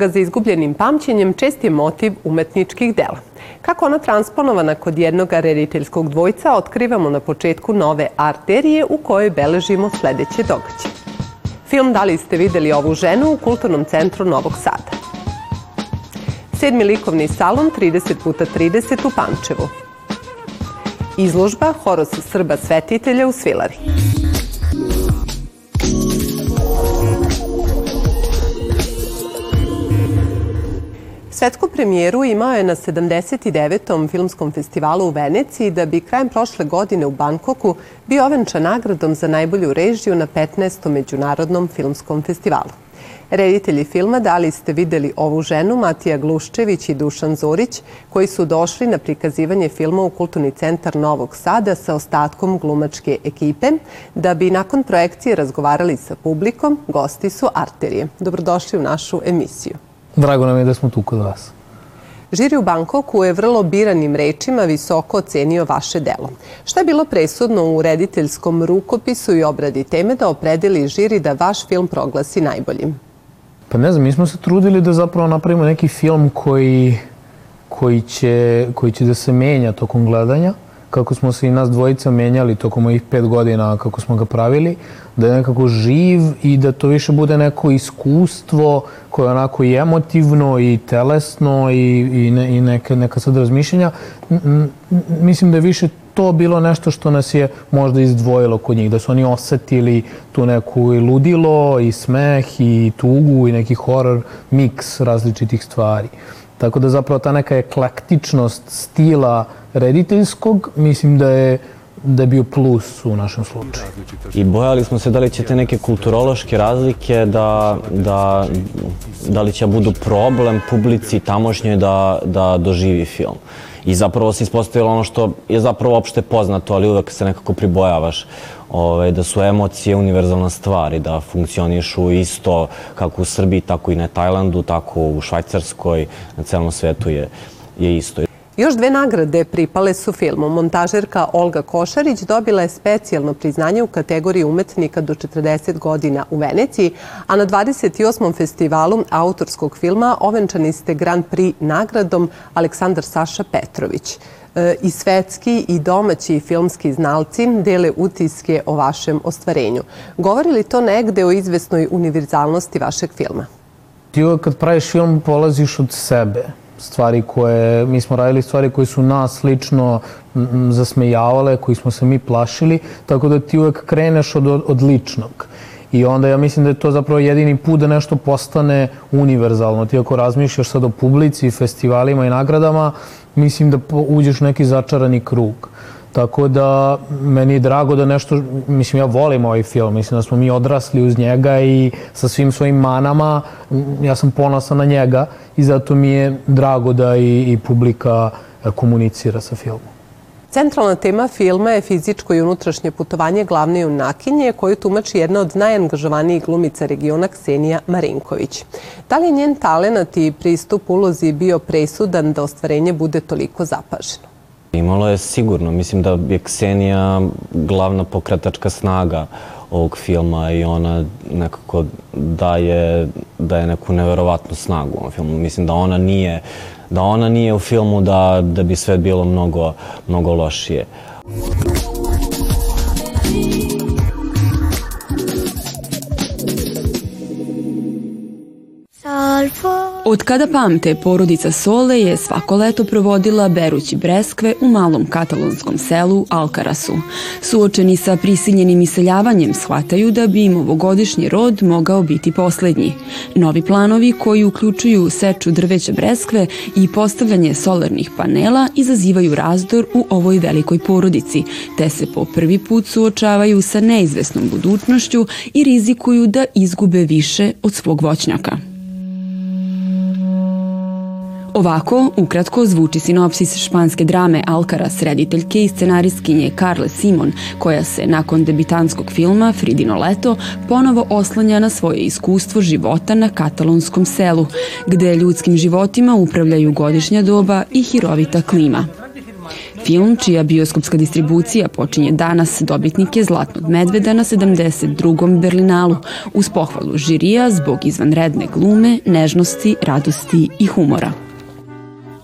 Potraga za izgubljenim pamćenjem čest je motiv umetničkih dela. Kako ona transponovana kod jednog rediteljskog dvojca otkrivamo na početku nove arterije u kojoj beležimo sledeće događaje. Film Da li ste videli ovu ženu u Kulturnom centru Novog Sada. Sedmi likovni salon 30 puta 30 u Pančevu. Izložba Horos Srba svetitelja u Svilari. Svetsku premijeru imao je na 79. filmskom festivalu u Veneciji da bi krajem prošle godine u Bankoku bio ovenčan nagradom za najbolju režiju na 15. međunarodnom filmskom festivalu. Reditelji filma Da li ste videli ovu ženu, Matija Gluščević i Dušan Zorić, koji su došli na prikazivanje filma u Kulturni centar Novog Sada sa ostatkom glumačke ekipe, da bi nakon projekcije razgovarali sa publikom, gosti su Arterije. Dobrodošli u našu emisiju. Drago nam je da smo tu kod vas. Žiri u Bankoku je vrlo biranim rečima visoko ocenio vaše delo. Šta je bilo presudno u rediteljskom rukopisu i obradi teme da opredeli žiri da vaš film proglasi najboljim? Pa ne znam, mi smo se trudili da zapravo napravimo neki film koji, koji, će, koji će da se menja tokom gledanja kako smo se i nas dvojica menjali tokom ovih pet godina kako smo ga pravili, da je nekako živ i da to više bude neko iskustvo koje je onako i emotivno i telesno i, i, ne, i neka, neka sad razmišljenja. Mislim da je više to bilo nešto što nas je možda izdvojilo kod njih, da su oni osetili tu neku i ludilo i smeh i tugu i neki horor miks različitih stvari. Tako da zapravo ta neka eklektičnost stila rediteljskog, mislim da je da je bio plus u našem slučaju. I bojali smo se da li će te neke kulturološke razlike da, da, da li će budu problem publici tamošnjoj da, da doživi film. I zapravo se ispostavilo ono što je zapravo opšte poznato, ali uvek se nekako pribojavaš ovaj, da su emocije univerzalna stvar i da funkcionišu isto kako u Srbiji, tako i na Tajlandu, tako u Švajcarskoj, na celom svetu je, je isto. Još dve nagrade pripale su filmu. Montažerka Olga Košarić dobila je specijalno priznanje u kategoriji umetnika do 40 godina u Veneciji, a na 28. festivalu autorskog filma ovenčani ste Grand Prix nagradom Aleksandar Saša Petrović. E, I svetski i domaći filmski znalci dele utiske o vašem ostvarenju. Govori li to negde o izvesnoj univerzalnosti vašeg filma? Ti uvek kad praviš film polaziš od sebe stvari koje, mi smo radili stvari koje su nas lično zasmejavale, koji smo se mi plašili, tako da ti uvek kreneš od, od ličnog. I onda ja mislim da je to zapravo jedini put da nešto postane univerzalno. Ti ako razmišljaš sad o publici, festivalima i nagradama, mislim da uđeš u neki začarani krug. Tako da meni je drago da nešto, mislim ja volim ovaj film, mislim da smo mi odrasli uz njega i sa svim svojim manama, ja sam ponosan na njega i zato mi je drago da i, i publika komunicira sa filmom. Centralna tema filma je fizičko i unutrašnje putovanje glavne junakinje koju tumači jedna od najangažovanijih glumica regiona Ksenija Marinković. Da li je njen talenat i pristup ulozi bio presudan da ostvarenje bude toliko zapaženo? Imalo je sigurno, mislim da je Ksenija glavna pokretačka snaga ovog filma i ona nekako daje, daje neku neverovatnu snagu ovom filmu. Mislim da ona nije, da ona nije u filmu da, da bi sve bilo mnogo, mnogo lošije. Od kada pamte, porodica Sole je svako leto provodila berući breskve u malom katalonskom selu Alkarasu. Suočeni sa prisiljenim iseljavanjem shvataju da bi im ovogodišnji rod mogao biti poslednji. Novi planovi koji uključuju seču drveća breskve i postavljanje solarnih panela izazivaju razdor u ovoj velikoj porodici, te se po prvi put suočavaju sa neizvesnom budućnošću i rizikuju da izgube više od svog voćnjaka. Ovako, ukratko, zvuči sinopsis španske drame Alcaraz, rediteljke i scenaristkinje Carle Simon, koja se nakon debitanskog filma Fridino leto ponovo oslanja na svoje iskustvo života na katalonskom selu, gde ljudskim životima upravljaju godišnja doba i hirovita klima. Film, čija bioskopska distribucija počinje danas, dobitnik je Zlatnog medveda na 72. Berlinalu, uz pohvalu žirija zbog izvanredne glume, nežnosti, radosti i humora.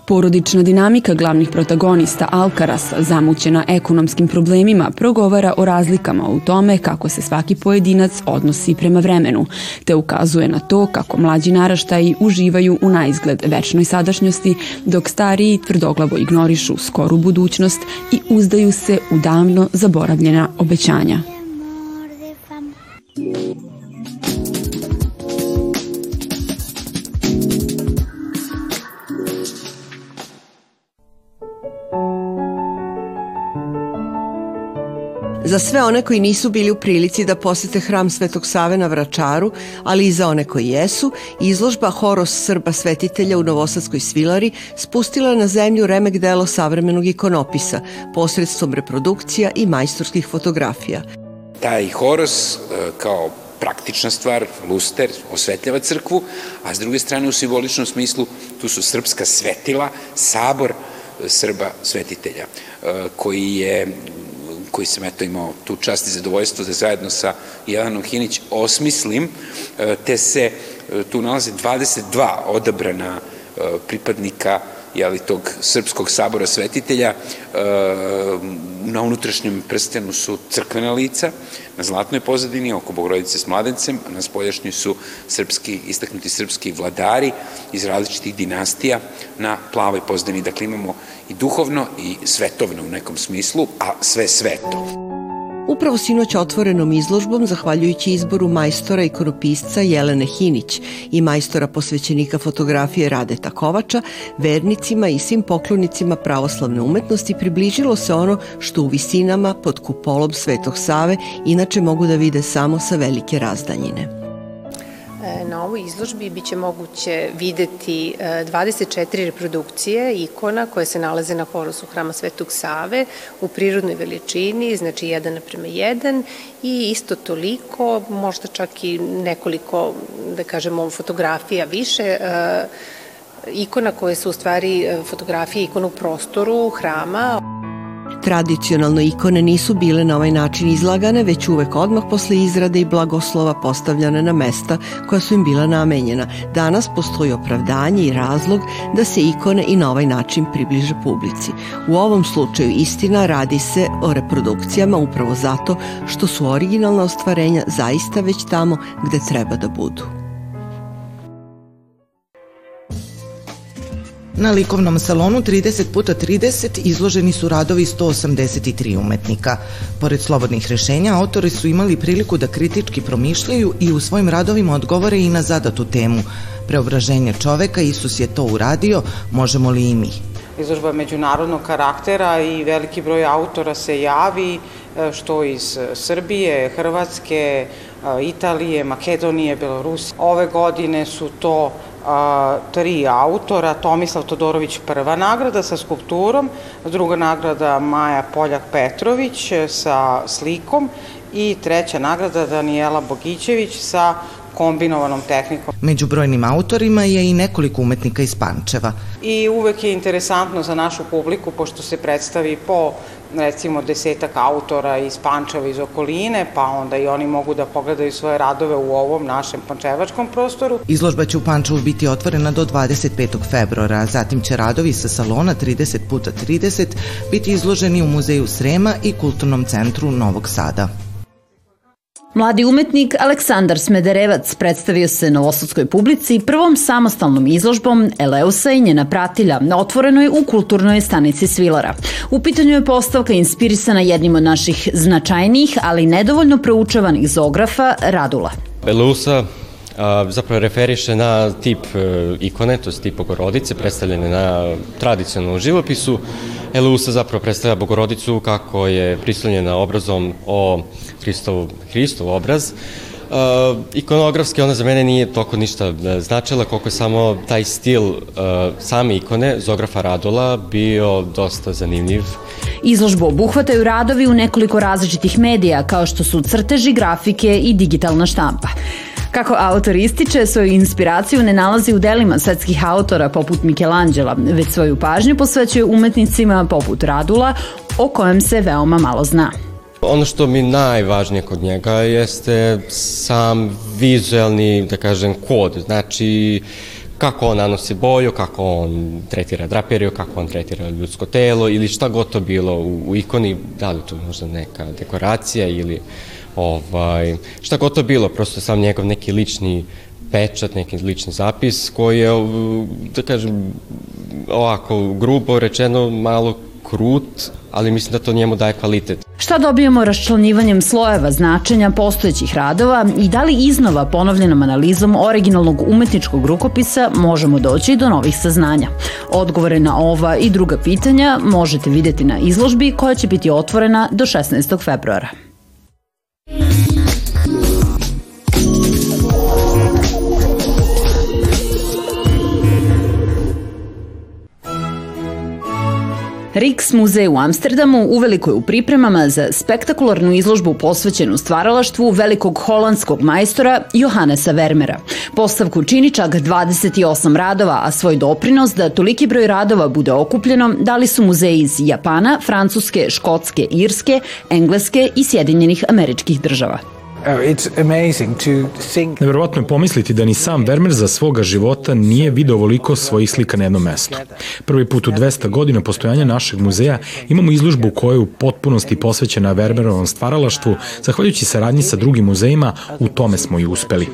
Porodična dinamika glavnih protagonista Alkarasa, zamućena ekonomskim problemima, progovara o razlikama u tome kako se svaki pojedinac odnosi prema vremenu, te ukazuje na to kako mlađi naraštaji uživaju u naizgled večnoj sadašnjosti, dok stariji tvrdoglavo ignorišu skoru budućnost i uzdaju se u davno zaboravljena obećanja. Za sve one koji nisu bili u prilici da posete hram Svetog Save na Vračaru, ali i za one koji jesu, izložba Horos Srba svetitelja u Novosadskoj svilari spustila na zemlju remek delo savremenog ikonopisa posredstvom reprodukcija i majstorskih fotografija. Taj Horos e, kao praktična stvar, luster, osvetljava crkvu, a s druge strane u simboličnom smislu tu su srpska svetila, sabor Srba svetitelja, e, koji je koji sam eto imao tu čast i zadovoljstvo da zajedno sa Jelanom Hinić osmislim, e, te se e, tu nalaze 22 odabrana e, pripadnika jeli, tog Srpskog sabora svetitelja. Na unutrašnjem prstenu su crkvena lica, na zlatnoj pozadini oko Bogorodice s mladencem, na spoljašnjoj su srpski, istaknuti srpski vladari iz različitih dinastija na plavoj pozadini. Dakle, imamo i duhovno i svetovno u nekom smislu, a sve sveto. Upravo sinoć otvorenom izložbom, zahvaljujući izboru majstora i konopisca Jelene Hinić i majstora posvećenika fotografije Radeta Kovača, vernicima i svim poklonicima pravoslavne umetnosti približilo se ono što u visinama pod kupolom Svetog Save inače mogu da vide samo sa velike razdaljine. E, ovoj izložbi biće moguće videti 24 e, reprodukcije ikona koje se nalaze na horosu hrama Svetog Save u prirodnoj veličini, znači 1 naprema 1 i isto toliko, možda čak i nekoliko, da kažemo, fotografija više, e, ikona koje su u stvari fotografije ikona u prostoru hrama. Tradicionalno ikone nisu bile na ovaj način izlagane, već uvek odmah posle izrade i blagoslova postavljane na mesta koja su im bila namenjena. Danas postoji opravdanje i razlog da se ikone i na ovaj način približe publici. U ovom slučaju istina radi se o reprodukcijama upravo zato što su originalna ostvarenja zaista već tamo gde treba da budu. Na likovnom salonu 30 puta 30 izloženi su radovi 183 umetnika. Pored slobodnih rešenja, autori su imali priliku da kritički promišljaju i u svojim radovima odgovore i na zadatu temu. Preobraženje čoveka, Isus je to uradio, možemo li i mi? Izložba međunarodnog karaktera i veliki broj autora se javi, e, što iz Srbije, Hrvatske, e, Italije, Makedonije, Belorusije. Ove godine su to a, tri autora, Tomislav Todorović prva nagrada sa skulpturom, druga nagrada Maja Poljak Petrović sa slikom i treća nagrada Danijela Bogićević sa kombinovanom tehnikom. Među brojnim autorima je i nekoliko umetnika iz Pančeva. I uvek je interesantno za našu publiku, pošto se predstavi po recimo desetak autora iz Pančeva iz okoline, pa onda i oni mogu da pogledaju svoje radove u ovom našem pančevačkom prostoru. Izložba će u Pančevu biti otvorena do 25. februara, zatim će radovi sa salona 30 puta 30 biti izloženi u Muzeju Srema i Kulturnom centru Novog Sada. Mladi umetnik Aleksandar Smederevac predstavio se novosadskoj publici prvom samostalnom izložbom Eleusa i njena pratilja, otvorenoj u kulturnoj stanici Svilara. U pitanju je postavka inspirisana jednim od naših značajnijih, ali nedovoljno proučavanih zografa Radula. Eleusa zapravo referiše na tip e, ikone, to je tip bogorodice, predstavljene na tradicionalnom živopisu. Eleusa zapravo predstavlja bogorodicu kako je prislonjena obrazom o Hristov, Hristov obraz. Uh, ikonografski ona za mene nije toliko ništa e, značila, koliko je samo taj stil uh, same ikone Zografa Radola bio dosta zanimljiv. Izložbu obuhvataju radovi u nekoliko različitih medija, kao što su crteži, grafike i digitalna štampa. Kako autor ističe, svoju inspiraciju ne nalazi u delima svetskih autora poput Michelangela, već svoju pažnju posvećuje umetnicima poput Radula, o kojem se veoma malo zna. Ono što mi najvažnije kod njega jeste sam vizuelni, da kažem, kod. Znači, kako on nanosi boju, kako on tretira draperiju, kako on tretira ljudsko telo ili šta god to bilo u, u ikoni, da li to možda neka dekoracija ili ovaj, šta god to bilo, prosto sam njegov neki lični pečat, neki lični zapis koji je, da kažem, ovako grubo rečeno malo krut, ali mislim da to njemu daje kvalitet. Šta dobijemo raščlanjivanjem slojeva značenja postojećih radova i da li iznova ponovljenom analizom originalnog umetničkog rukopisa možemo doći do novih saznanja? Odgovore na ova i druga pitanja možete videti na izložbi koja će biti otvorena do 16. februara. Riks muzej u Amsterdamu uveliko je u pripremama za spektakularnu izložbu posvećenu stvaralaštvu velikog holandskog majstora Johannesa Vermera. Postavku čini čak 28 radova, a svoj doprinos da toliki broj radova bude okupljeno dali su muzeji iz Japana, Francuske, Škotske, Irske, Engleske i Sjedinjenih američkih država. Neverovatno je pomisliti da ni sam Vermeer za svoga života nije video ovoliko svojih slika na jednom mestu. Prvi put u 200 godina postojanja našeg muzeja imamo izložbu koja je u potpunosti posvećena Vermeerovom stvaralaštvu, zahvaljujući saradnji sa drugim muzejima, u tome smo i uspeli.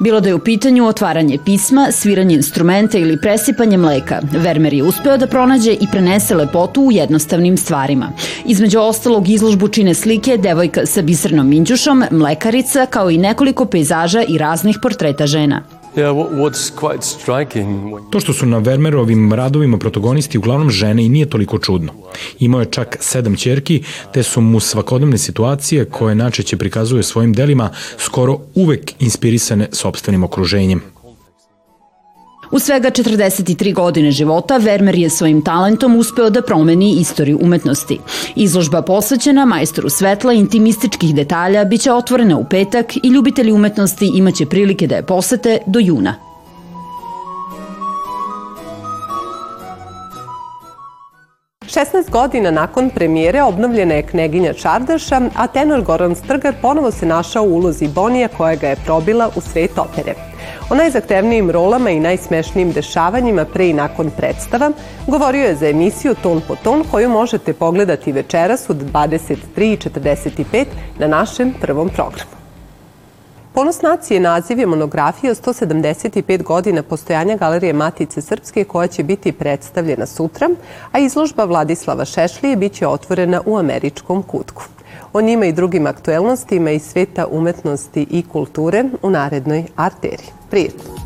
Bilo da je u pitanju otvaranje pisma, sviranje instrumenta ili presipanje mleka, Vermeer je uspeo da pronađe i prenese lepotu u jednostavnim stvarima. Između ostalog izložbu čine slike devojka sa bisernom minđušom, mlekarica, kao i nekoliko pejzaža i raznih portreta žena. To što su na Vermeerovim radovima protagonisti uglavnom žene i nije toliko čudno. Imao je čak sedam čerki, te su mu svakodnevne situacije koje načeće prikazuje svojim delima skoro uvek inspirisane sobstvenim okruženjem. U svega 43 godine života Vermeer je svojim talentom uspeo da promeni istoriju umetnosti. Izložba posvećena majstoru svetla i intimističkih detalja biće otvorena u petak i ljubitelji umetnosti imaće prilike da je posete do juna. Šestnaest godina nakon premijere obnovljena je Kneginja Čardaša, a tenor Goran Strgar ponovo se našao u ulozi Bonija koja ga je probila u svet opere. O najzahtevnijim rolama i najsmešnijim dešavanjima pre i nakon predstava govorio je za emisiju Ton po ton koju možete pogledati večeras od 23.45 na našem prvom programu. Ponos nacije naziv je monografija o 175 godina postojanja Galerije Matice Srpske koja će biti predstavljena sutra, a izložba Vladislava Šešlije biće otvorena u američkom kutku. O njima i drugim aktuelnostima iz sveta umetnosti i kulture u narednoj arteriji. Prijetno!